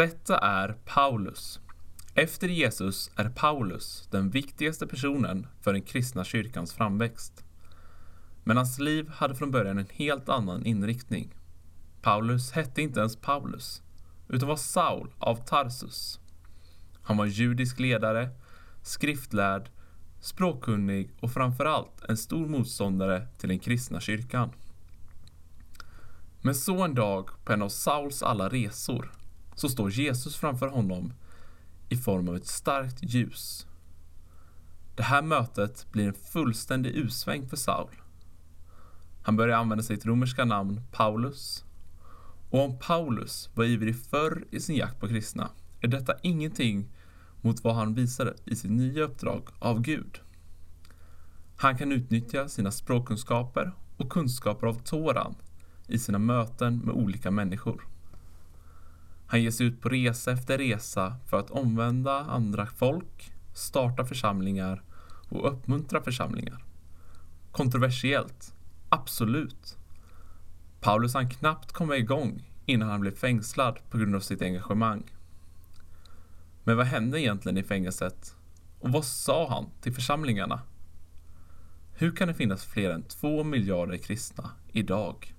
Detta är Paulus. Efter Jesus är Paulus den viktigaste personen för den kristna kyrkans framväxt. Men hans liv hade från början en helt annan inriktning. Paulus hette inte ens Paulus, utan var Saul av Tarsus. Han var judisk ledare, skriftlärd, språkkunnig och framförallt en stor motståndare till den kristna kyrkan. Men så en dag på en av Sauls alla resor så står Jesus framför honom i form av ett starkt ljus. Det här mötet blir en fullständig usväng för Saul. Han börjar använda sitt romerska namn Paulus. Och om Paulus var ivrig förr i sin jakt på kristna är detta ingenting mot vad han visade i sitt nya uppdrag av Gud. Han kan utnyttja sina språkkunskaper och kunskaper av Toran i sina möten med olika människor. Han ger sig ut på resa efter resa för att omvända andra folk, starta församlingar och uppmuntra församlingar. Kontroversiellt, absolut. Paulus hann knappt komma igång innan han blev fängslad på grund av sitt engagemang. Men vad hände egentligen i fängelset? Och vad sa han till församlingarna? Hur kan det finnas fler än två miljarder kristna idag?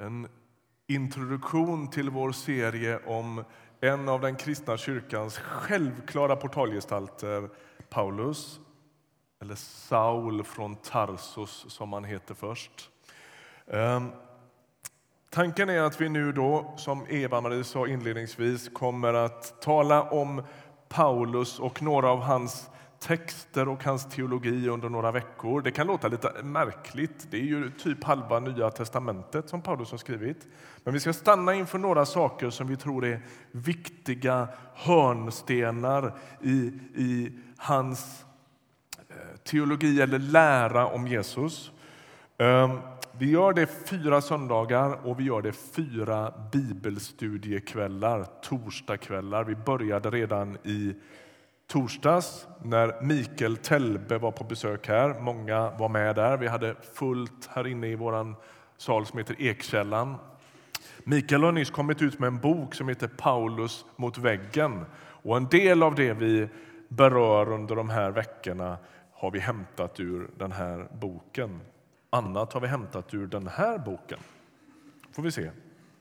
En introduktion till vår serie om en av den kristna kyrkans självklara portalgestalter, Paulus, eller Saul från Tarsus som han heter först. Ehm, tanken är att vi nu då, som Eva-Marie sa inledningsvis, kommer att tala om Paulus och några av hans texter och hans teologi under några veckor. Det kan låta lite märkligt. Det är ju typ halva Nya testamentet som Paulus har skrivit. Men vi ska stanna inför några saker som vi tror är viktiga hörnstenar i, i hans eh, teologi eller lära om Jesus. Ehm, vi gör det fyra söndagar och vi gör det fyra bibelstudiekvällar, torsdagskvällar. Vi började redan i torsdags när Mikael Telbe var på besök här. Många var med där. Vi hade fullt här inne i vår sal som heter Ekkällan. Mikael har nyss kommit ut med en bok som heter Paulus mot väggen. Och en del av det vi berör under de här veckorna har vi hämtat ur den här boken. Annat har vi hämtat ur den här boken. får vi se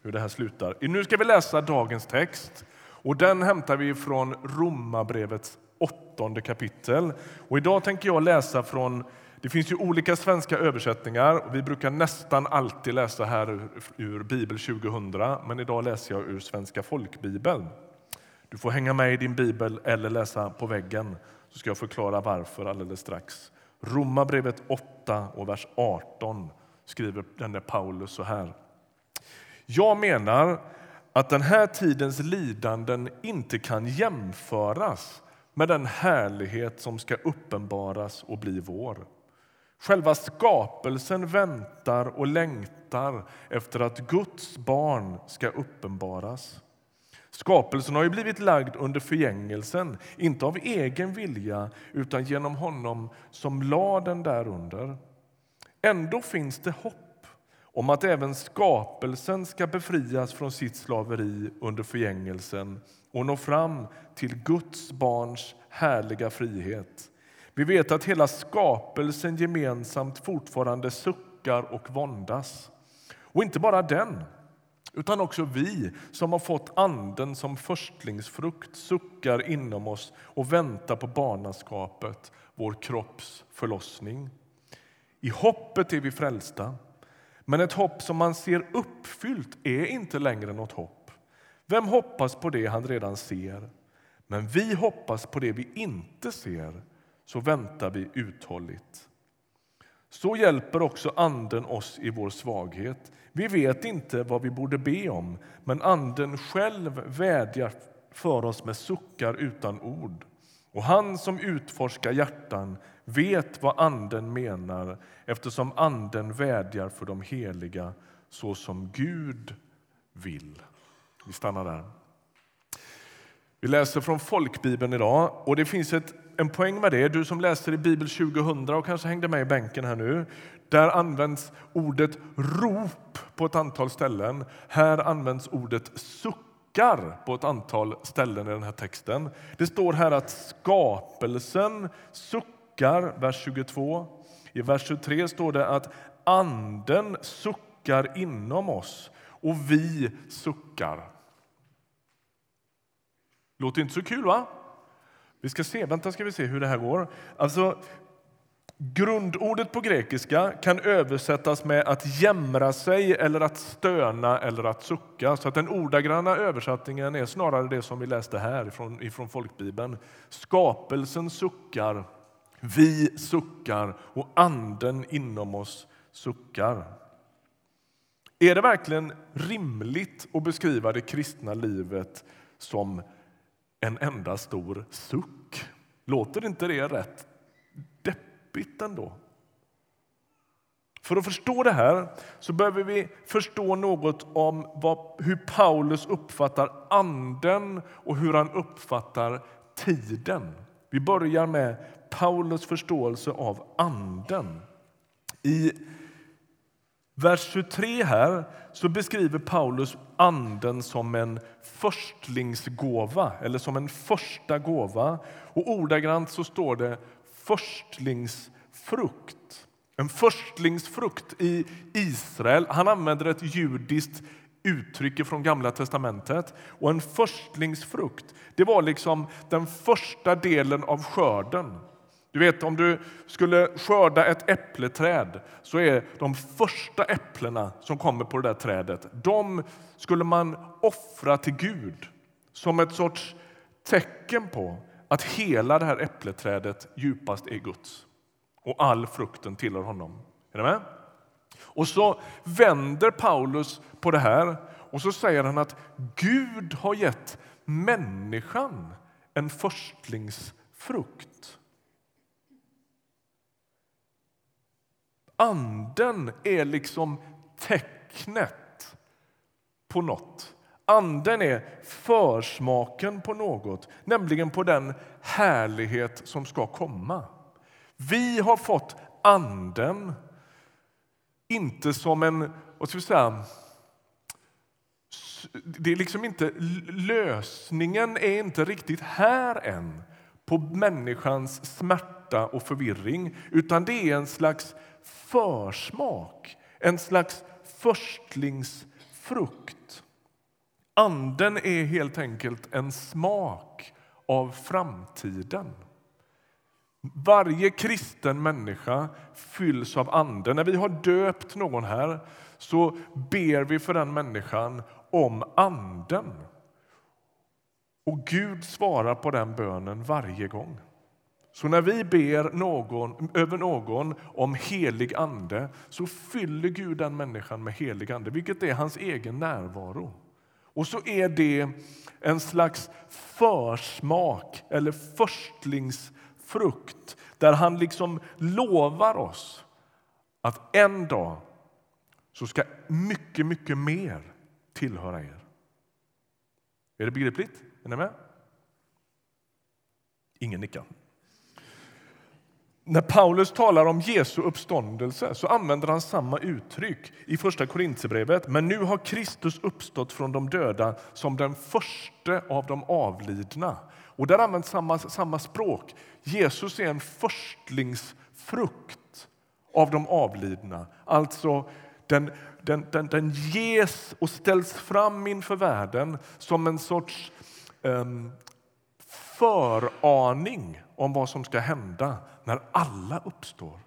hur det här slutar. Nu ska vi läsa dagens text. Och den hämtar vi från Romarbrevets åttonde kapitel. Och idag tänker jag läsa från det finns ju olika svenska översättningar. Vi brukar nästan alltid läsa här ur, ur Bibel 2000, men idag läser jag ur Svenska folkbibeln. Du får hänga med i din bibel eller läsa på väggen, så ska jag förklara varför alldeles strax. Romarbrevet 8 och vers 18 skriver denne Paulus så här. Jag menar att den här tidens lidanden inte kan jämföras med den härlighet som ska uppenbaras och bli vår. Själva skapelsen väntar och längtar efter att Guds barn ska uppenbaras. Skapelsen har ju blivit lagd under förgängelsen, inte av egen vilja utan genom honom som lade den därunder. Ändå finns det hopp om att även skapelsen ska befrias från sitt slaveri under förgängelsen och nå fram till Guds barns härliga frihet. Vi vet att hela skapelsen gemensamt fortfarande suckar och våndas. Och inte bara den, utan också vi som har fått Anden som förstlingsfrukt suckar inom oss och väntar på barnaskapet, vår kropps förlossning. I hoppet är vi frälsta. Men ett hopp som man ser uppfyllt är inte längre något hopp. Vem hoppas på det han redan ser? Men vi hoppas på det vi inte ser, så väntar vi uthålligt. Så hjälper också Anden oss i vår svaghet. Vi vet inte vad vi borde be om, men Anden själv vädjar för oss med suckar utan ord. Och han som utforskar hjärtan vet vad Anden menar eftersom Anden vädjar för de heliga så som Gud vill. Vi stannar där. Vi läser från folkbibeln idag och det finns ett, en poäng med det. Du som läser i Bibel 2000 och kanske hängde med i bänken här nu. Där används ordet rop på ett antal ställen. Här används ordet suckar på ett antal ställen i den här texten. Det står här att skapelsen suckar, vers 22. I vers 23 står det att anden suckar inom oss och vi suckar. Låter inte så kul, va? Vi ska se, vänta ska vi se hur det här går. Alltså, grundordet på grekiska kan översättas med att jämra sig eller att stöna eller att sucka. Så att den ordagranna översättningen är snarare det som vi läste här ifrån, ifrån folkbibeln. Skapelsen suckar, vi suckar och anden inom oss suckar. Är det verkligen rimligt att beskriva det kristna livet som en enda stor suck. Låter inte det rätt deppigt ändå? För att förstå det här så behöver vi förstå något om vad, hur Paulus uppfattar anden och hur han uppfattar tiden. Vi börjar med Paulus förståelse av anden. I vers 23 här så beskriver Paulus anden som en förstlingsgåva eller som en första gåva. Och ordagrant så står det förstlingsfrukt. En förstlingsfrukt i Israel. Han använder ett judiskt uttryck från Gamla testamentet. Och En förstlingsfrukt det var liksom den första delen av skörden. Du vet, om du skulle skörda ett äppleträd så är de första äpplena som kommer på det där trädet, de skulle man offra till Gud som ett sorts tecken på att hela det här äppleträdet djupast är Guds och all frukten tillhör honom. Är ni med? Och så vänder Paulus på det här och så säger han att Gud har gett människan en förstlingsfrukt. Anden är liksom tecknet på något. Anden är försmaken på något, nämligen på den härlighet som ska komma. Vi har fått Anden, inte som en... Vad ska vi säga, det är liksom inte, lösningen är inte riktigt här än på människans smärta och förvirring utan det är en slags försmak, en slags förstlingsfrukt. Anden är helt enkelt en smak av framtiden. Varje kristen människa fylls av Anden. När vi har döpt någon här så ber vi för den människan om Anden. Och Gud svarar på den bönen varje gång. Så när vi ber någon, över någon om helig ande så fyller Gud den människan med helig ande, vilket är hans egen närvaro. Och så är det en slags försmak eller förstlingsfrukt där han liksom lovar oss att en dag så ska mycket, mycket mer tillhöra er. Är det begripligt? Är ni med? Ingen nickar. När Paulus talar om Jesu uppståndelse så använder han samma uttryck i Första Korintierbrevet. Men nu har Kristus uppstått från de döda som den första av de avlidna. Och där används samma, samma språk. Jesus är en förstlingsfrukt av de avlidna. Alltså, den, den, den, den ges och ställs fram inför världen som en sorts um, föraning om vad som ska hända när alla uppstår.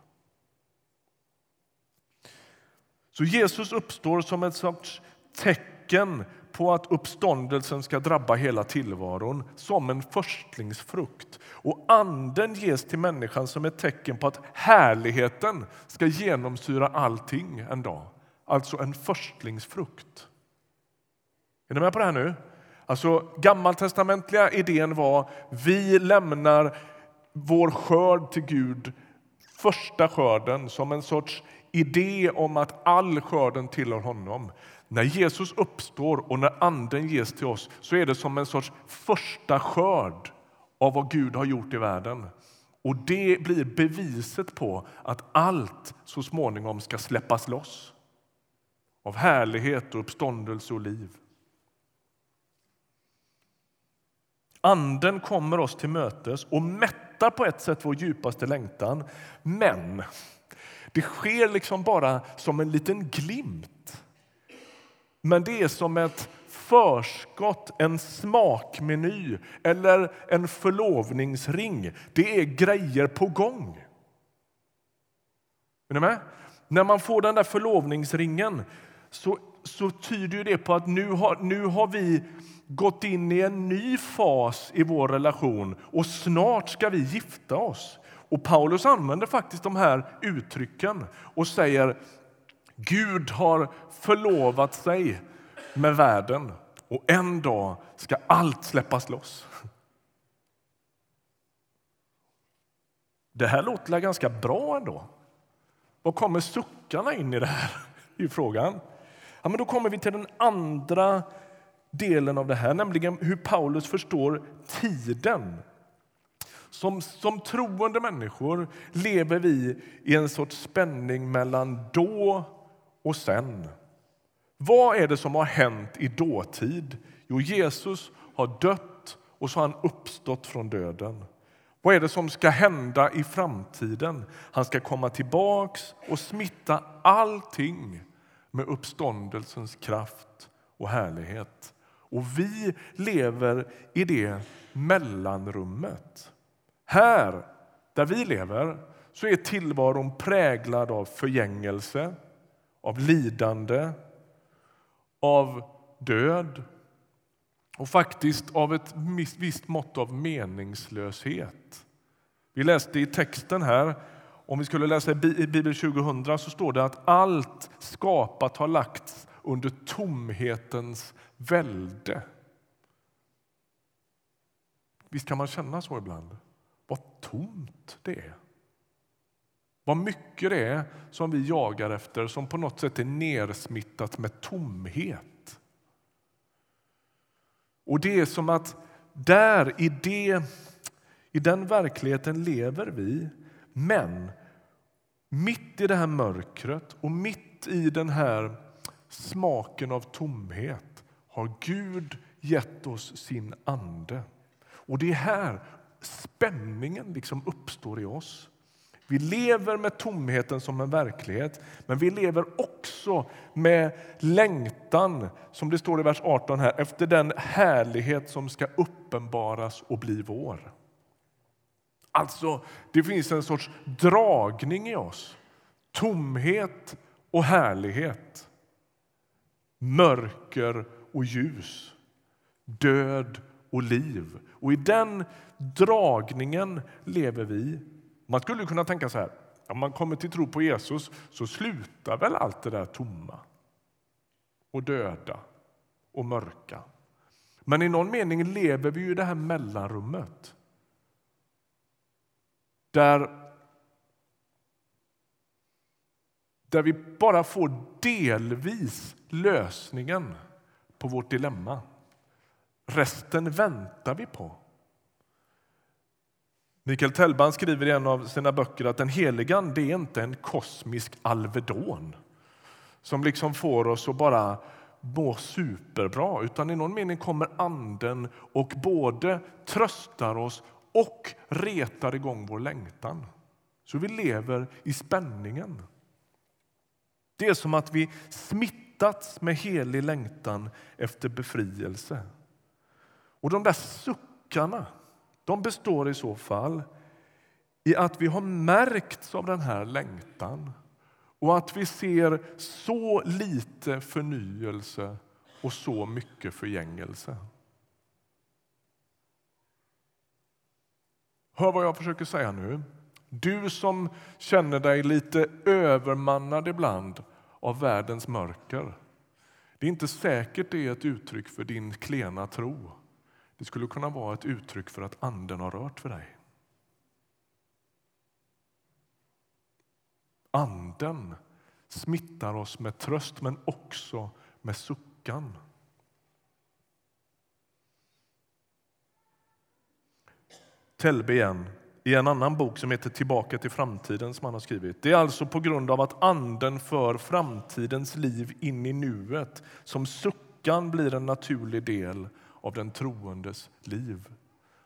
Så Jesus uppstår som ett sorts tecken på att uppståndelsen ska drabba hela tillvaron som en förstlingsfrukt. Och Anden ges till människan som ett tecken på att härligheten ska genomsyra allting en dag. Alltså en förstlingsfrukt. Är ni med på det här nu? Alltså, gammaltestamentliga idén var vi lämnar vår skörd till Gud, första skörden, som en sorts idé om att all skörden tillhör honom. När Jesus uppstår och när Anden ges till oss så är det som en sorts första skörd av vad Gud har gjort i världen. Och Det blir beviset på att allt så småningom ska släppas loss av härlighet, och uppståndelse och liv. Anden kommer oss till mötes och mättar på ett sätt vår djupaste längtan. Men det sker liksom bara som en liten glimt. Men det är som ett förskott, en smakmeny eller en förlovningsring. Det är grejer på gång. Är ni med? När man får den där förlovningsringen så, så tyder det på att nu har, nu har vi gått in i en ny fas i vår relation och snart ska vi gifta oss. Och Paulus använder faktiskt de här uttrycken och säger Gud har förlovat sig med världen och en dag ska allt släppas loss. Det här låter ganska bra ändå. Var kommer suckarna in i det här? I frågan. Ja, men då kommer vi till den andra delen av det här, nämligen hur Paulus förstår tiden. Som, som troende människor lever vi i en sorts spänning mellan då och sen. Vad är det som har hänt i dåtid? Jo, Jesus har dött och så har han uppstått från döden. Vad är det som ska hända i framtiden? Han ska komma tillbaks och smitta allting med uppståndelsens kraft och härlighet. Och vi lever i det mellanrummet. Här, där vi lever, så är tillvaron präglad av förgängelse, av lidande, av död och faktiskt av ett visst mått av meningslöshet. Vi läste i texten här, om vi skulle läsa i Bibel 2000 så står det att allt skapat har lagts under tomhetens välde. Visst kan man känna så ibland? Vad tomt det är. Vad mycket det är som vi jagar efter som på något sätt är nersmittat med tomhet. Och det är som att där, i, det, i den verkligheten lever vi. Men mitt i det här mörkret och mitt i den här smaken av tomhet har Gud gett oss sin ande. Och det är här spänningen liksom uppstår i oss. Vi lever med tomheten som en verklighet, men vi lever också med längtan, som det står i vers 18 här, efter den härlighet som ska uppenbaras och bli vår. Alltså, det finns en sorts dragning i oss. Tomhet och härlighet. Mörker och ljus. Död och liv. Och i den dragningen lever vi man skulle kunna tänka så här, om man kommer till tro på Jesus så slutar väl allt det där tomma och döda och mörka. Men i någon mening lever vi i det här mellanrummet. Där, där vi bara får delvis lösningen på vårt dilemma. Resten väntar vi på. Mikael Tellban skriver i en av sina böcker att den heligan Ande är inte en kosmisk Alvedon som liksom får oss att bara må superbra, utan i någon mening kommer Anden och både tröstar oss och retar igång vår längtan. Så vi lever i spänningen. Det är som att vi smittats med helig längtan efter befrielse. Och de där suckarna de består i så fall i att vi har märkts av den här längtan och att vi ser så lite förnyelse och så mycket förgängelse. Hör vad jag försöker säga nu. Du som känner dig lite övermannad ibland av världens mörker. Det är inte säkert det är ett uttryck för din klena tro. Det skulle kunna vara ett uttryck för att Anden har rört för dig. Anden smittar oss med tröst, men också med suckan. Telbe igen, i en annan bok som heter Tillbaka till framtiden som han har skrivit. Det är alltså på grund av att anden för framtidens liv in i nuet som suckan blir en naturlig del av den troendes liv.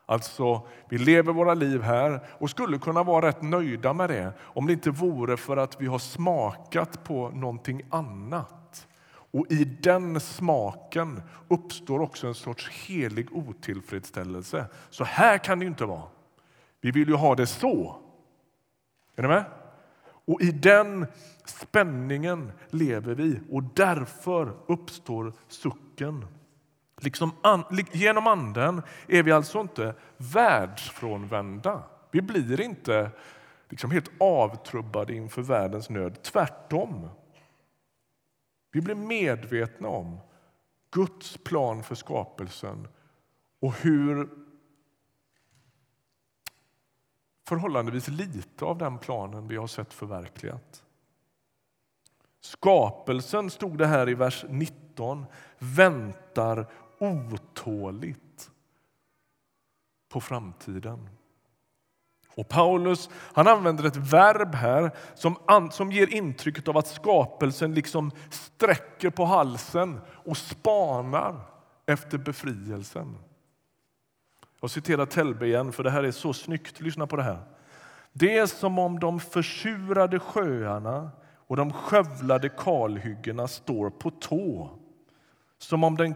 Alltså, vi lever våra liv här och skulle kunna vara rätt nöjda med det om det inte vore för att vi har smakat på någonting annat. Och i den smaken uppstår också en sorts helig otillfredsställelse. Så här kan det inte vara. Vi vill ju ha det så. Är ni med? Och i den spänningen lever vi och därför uppstår sucken. Liksom an, genom Anden är vi alltså inte världsfrånvända. Vi blir inte liksom helt avtrubbade inför världens nöd. Tvärtom. Vi blir medvetna om Guds plan för skapelsen och hur förhållandevis lite av den planen vi har sett förverkligat. Skapelsen, stod det här i vers 19, väntar otåligt på framtiden. Och Paulus han använder ett verb här som, som ger intrycket av att skapelsen liksom sträcker på halsen och spanar efter befrielsen. Jag citerar Telbe igen, för det här är så snyggt. Lyssna på det här. Det är som om de försurade sjöarna och de skövlade kalhyggena står på tå som om den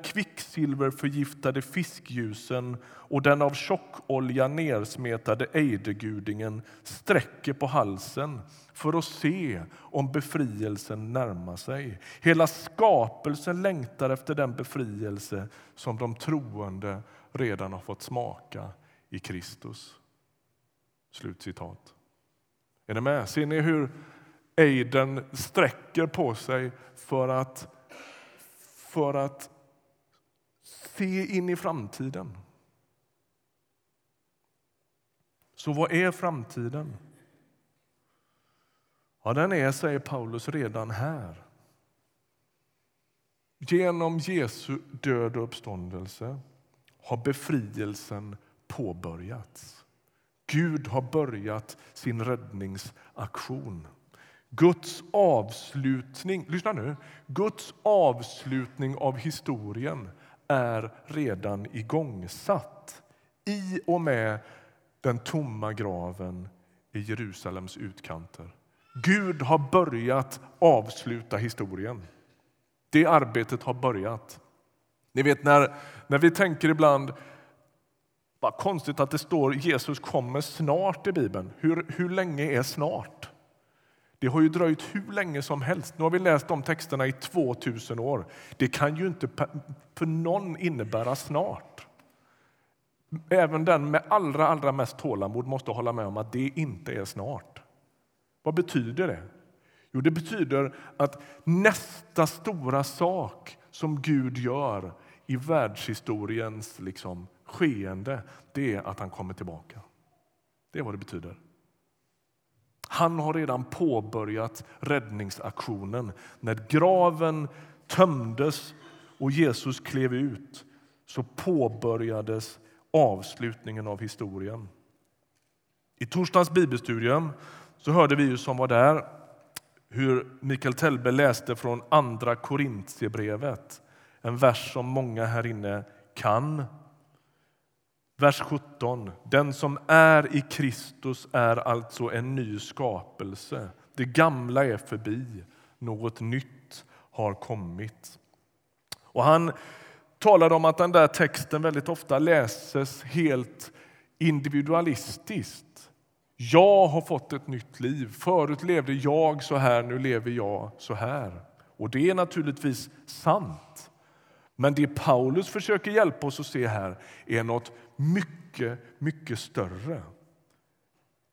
silverförgiftade fiskljusen och den av tjockolja nersmetade ejdergudingen sträcker på halsen för att se om befrielsen närmar sig. Hela skapelsen längtar efter den befrielse som de troende redan har fått smaka i Kristus. Slutcitat. Är ni med? Ser ni hur ejden sträcker på sig för att för att se in i framtiden. Så vad är framtiden? Ja, den är, säger Paulus, redan här. Genom Jesu död och uppståndelse har befrielsen påbörjats. Gud har börjat sin räddningsaktion. Guds avslutning, lyssna nu, Guds avslutning av historien är redan igångsatt i och med den tomma graven i Jerusalems utkanter. Gud har börjat avsluta historien. Det arbetet har börjat. Ni vet när, när vi tänker ibland vad konstigt att det står Jesus kommer snart i Bibeln. Hur, hur länge är snart? Det har ju dröjt hur länge som helst. Nu har vi läst de texterna i 2000 år. Det kan ju inte för någon innebära snart. Även den med allra, allra mest tålamod måste hålla med om att det inte är snart. Vad betyder det? Jo, det betyder att nästa stora sak som Gud gör i världshistoriens liksom, skeende, det är att han kommer tillbaka. Det är vad det betyder. Han har redan påbörjat räddningsaktionen. När graven tömdes och Jesus klev ut så påbörjades avslutningen av historien. I torsdagens bibelstudium så hörde vi ju som var där hur Mikael Telbe läste från Andra Korintierbrevet. En vers som många här inne kan Vers 17. Den som är i Kristus är alltså en ny skapelse. Det gamla är förbi, något nytt har kommit. Och Han talade om att den där texten väldigt ofta läses helt individualistiskt. Jag har fått ett nytt liv. Förut levde jag så här, nu lever jag så här. Och det är naturligtvis sant. Men det Paulus försöker hjälpa oss att se här är något mycket, mycket större.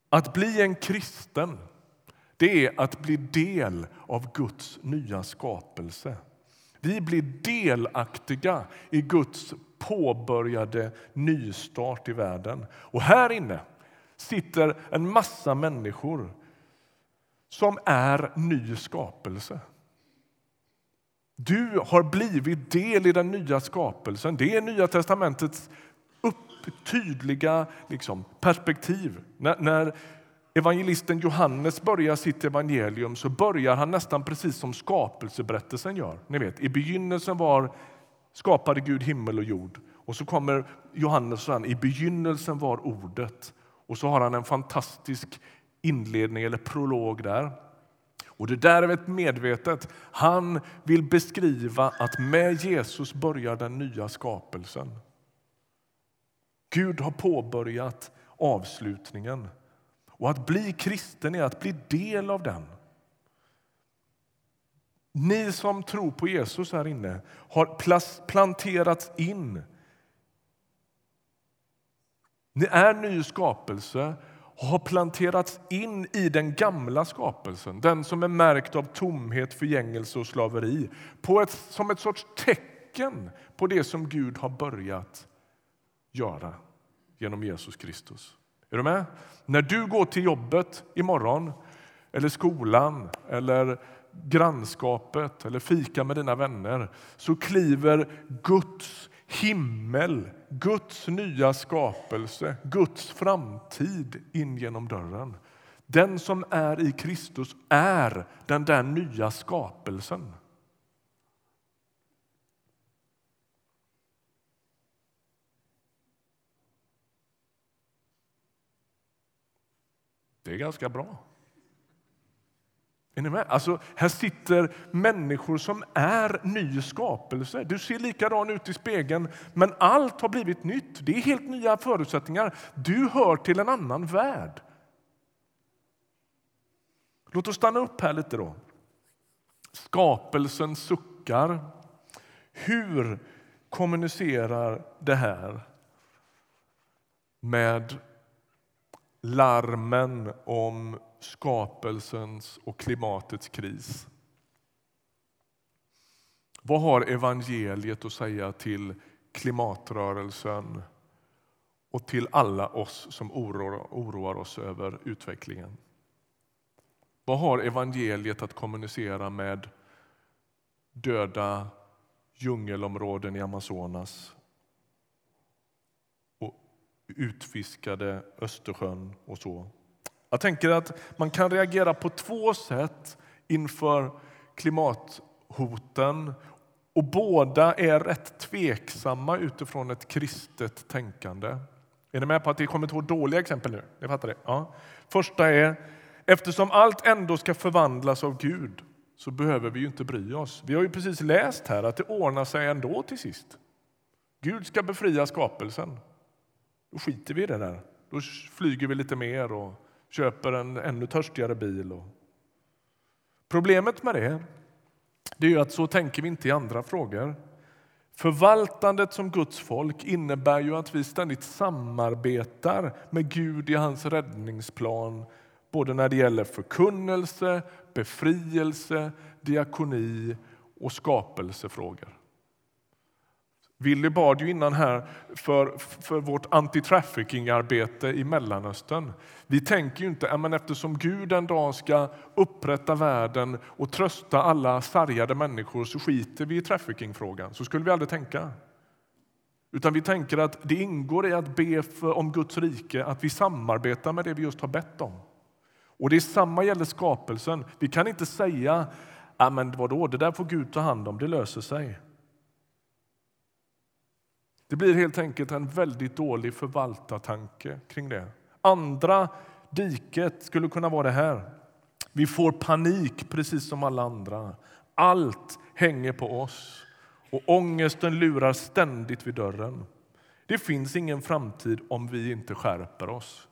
Att bli en kristen det är att bli del av Guds nya skapelse. Vi blir delaktiga i Guds påbörjade nystart i världen. Och här inne sitter en massa människor som är ny skapelse. Du har blivit del i den nya skapelsen. Det är Nya testamentets upp, tydliga liksom, perspektiv. När, när evangelisten Johannes börjar sitt evangelium så börjar han nästan precis som skapelseberättelsen gör. Ni vet, I begynnelsen var skapade Gud himmel och jord. Och så kommer Johannes och han, i begynnelsen var ordet. Och så har han en fantastisk inledning eller prolog där. Och det där är ett medvetet. Han vill beskriva att med Jesus börjar den nya skapelsen. Gud har påbörjat avslutningen. Och att bli kristen är att bli del av den. Ni som tror på Jesus här inne har planterats in. Ni är ny skapelse och har planterats in i den gamla skapelsen, den som är märkt av tomhet, förgängelse och slaveri, på ett, som ett sorts tecken på det som Gud har börjat göra genom Jesus Kristus. Är du med? När du går till jobbet imorgon, eller skolan eller grannskapet eller fika med dina vänner så kliver Guds himmel, Guds nya skapelse, Guds framtid in genom dörren. Den som är i Kristus är den där nya skapelsen. Det är ganska bra. Är ni med? Alltså, här sitter människor som är ny skapelse. Du ser likadan ut i spegeln, men allt har blivit nytt. Det är helt nya förutsättningar. Du hör till en annan värld. Låt oss stanna upp här lite. då. Skapelsen suckar. Hur kommunicerar det här med larmen om skapelsens och klimatets kris. Vad har evangeliet att säga till klimatrörelsen och till alla oss som oroar, oss över utvecklingen? Vad har evangeliet att kommunicera med döda djungelområden i Amazonas och utfiskade Östersjön och så? Jag tänker att man kan reagera på två sätt inför klimathoten och båda är rätt tveksamma utifrån ett kristet tänkande. Är ni med på att det kommer två dåliga exempel nu? Ni fattar det? Ja. Första är, eftersom allt ändå ska förvandlas av Gud så behöver vi ju inte bry oss. Vi har ju precis läst här att det ordnar sig ändå till sist. Gud ska befria skapelsen. Då skiter vi i det där. Då flyger vi lite mer och köper en ännu törstigare bil. Problemet med det, det är att så tänker vi inte i andra frågor. Förvaltandet som Guds folk innebär ju att vi ständigt samarbetar med Gud i hans räddningsplan både när det gäller förkunnelse, befrielse, diakoni och skapelsefrågor. Willy bad ju innan här för, för vårt anti-trafficking-arbete i Mellanöstern. Vi tänker ju inte att eftersom Gud en dag ska upprätta världen och trösta alla sargade människor så skiter vi i trafficking-frågan. Så skulle vi aldrig tänka. Utan vi tänker att det ingår i att be för, om Guds rike att vi samarbetar med det vi just har bett om. Och det är samma gäller skapelsen. Vi kan inte säga att vadå, det där får Gud ta hand om, det löser sig. Det blir helt enkelt en väldigt dålig förvaltartanke kring det. Andra diket skulle kunna vara det här. Vi får panik precis som alla andra. Allt hänger på oss och ångesten lurar ständigt vid dörren. Det finns ingen framtid om vi inte skärper oss.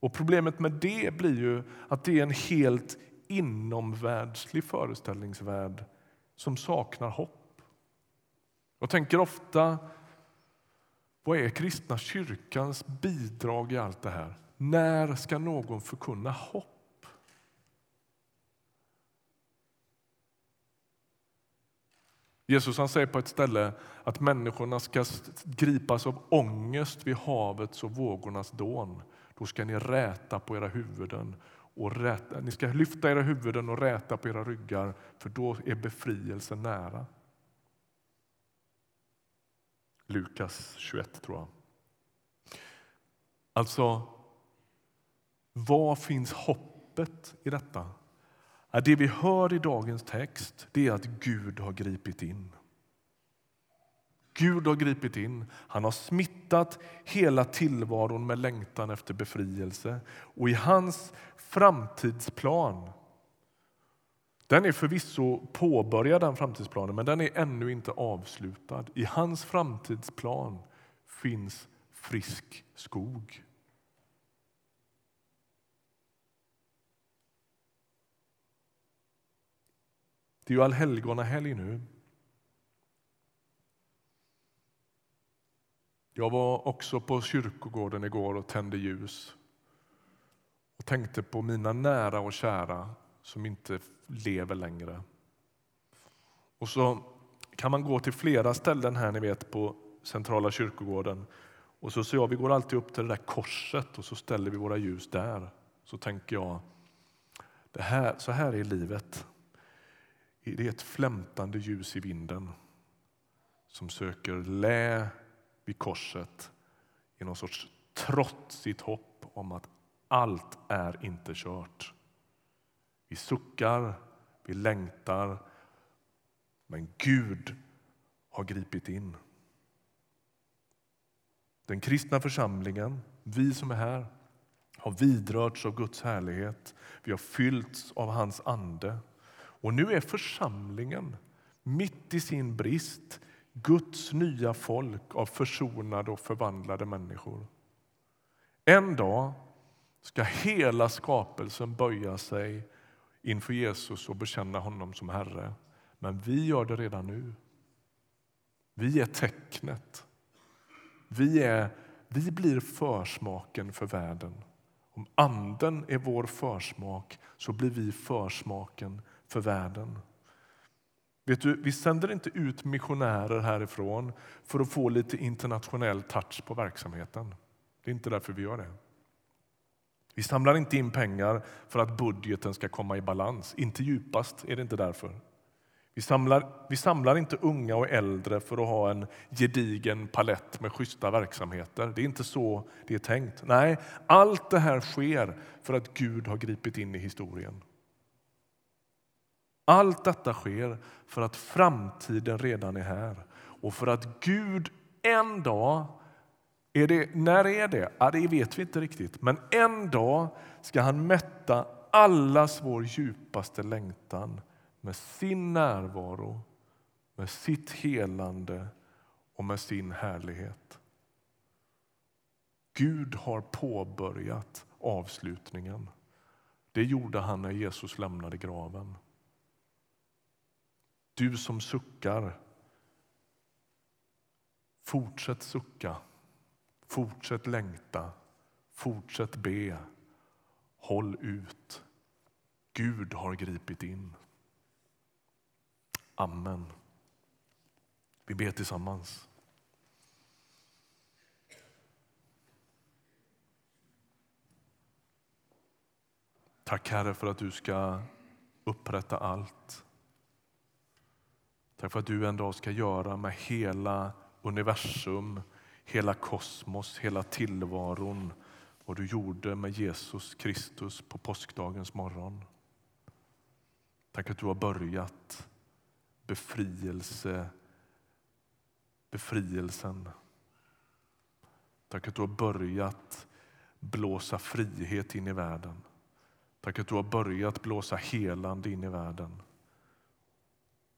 Och Problemet med det blir ju att det är en helt inomvärldslig föreställningsvärld som saknar hopp. Jag tänker ofta vad är kristna kyrkans bidrag i allt det här? När ska någon förkunna hopp? Jesus han säger på ett ställe att människorna ska gripas av ångest vid havets och vågornas dån. Då ska ni räta på era huvuden och räta, ni ska lyfta era huvuden och räta på era ryggar, för då är befrielsen nära. Lukas 21, tror jag. Alltså, var finns hoppet i detta? Det vi hör i dagens text det är att Gud har gripit in. Gud har gripit in. Han har smittat hela tillvaron med längtan efter befrielse. Och i hans framtidsplan den är förvisso påbörjad, den framtidsplanen, men den är ännu inte avslutad. I hans framtidsplan finns frisk skog. Det är ju allhelgonahelg nu. Jag var också på kyrkogården igår och tände ljus och tänkte på mina nära och kära som inte lever längre. Och så kan man gå till flera ställen här ni vet på centrala kyrkogården och så säger jag, vi går alltid upp till det där korset och så ställer vi våra ljus där. Så tänker jag, det här, så här är livet. Det är ett flämtande ljus i vinden som söker lä vid korset i någon sorts trotsigt hopp om att allt är inte kört. Vi suckar, vi längtar, men Gud har gripit in. Den kristna församlingen, vi som är här, har vidrörts av Guds härlighet. Vi har fyllts av hans ande. Och nu är församlingen mitt i sin brist Guds nya folk av försonade och förvandlade människor. En dag ska hela skapelsen böja sig inför Jesus och bekänna honom som Herre. Men vi gör det redan nu. Vi är tecknet. Vi, är, vi blir försmaken för världen. Om Anden är vår försmak så blir vi försmaken för världen. Vet du, vi sänder inte ut missionärer härifrån för att få lite internationell touch på verksamheten. Det är inte därför vi gör det. Vi samlar inte in pengar för att budgeten ska komma i balans. Inte djupast är det inte därför. Vi samlar, vi samlar inte unga och äldre för att ha en gedigen palett med schyssta verksamheter. Det är inte så det är tänkt. Nej, allt det här sker för att Gud har gripit in i historien. Allt detta sker för att framtiden redan är här och för att Gud en dag är det, när är det? Ja, det vet vi inte riktigt. Men en dag ska han mätta allas vår djupaste längtan med sin närvaro, med sitt helande och med sin härlighet. Gud har påbörjat avslutningen. Det gjorde han när Jesus lämnade graven. Du som suckar, fortsätt sucka, fortsätt längta, fortsätt be. Håll ut. Gud har gripit in. Amen. Vi ber tillsammans. Tack Herre för att du ska upprätta allt. Tack för att du en dag ska göra med hela universum, hela kosmos, hela tillvaron vad du gjorde med Jesus Kristus på påskdagens morgon. Tack att du har börjat befrielse, befrielsen. Tack att du har börjat blåsa frihet in i världen. Tack att du har börjat blåsa helande in i världen.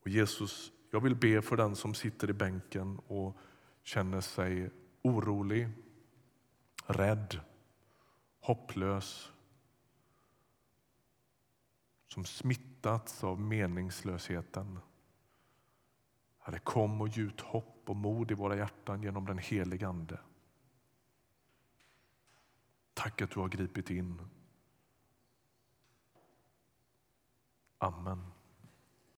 Och Jesus, jag vill be för den som sitter i bänken och känner sig orolig, rädd, hopplös som smittats av meningslösheten. Herre, kom och gjut hopp och mod i våra hjärtan genom den helige Ande. Tack att du har gripit in. Amen.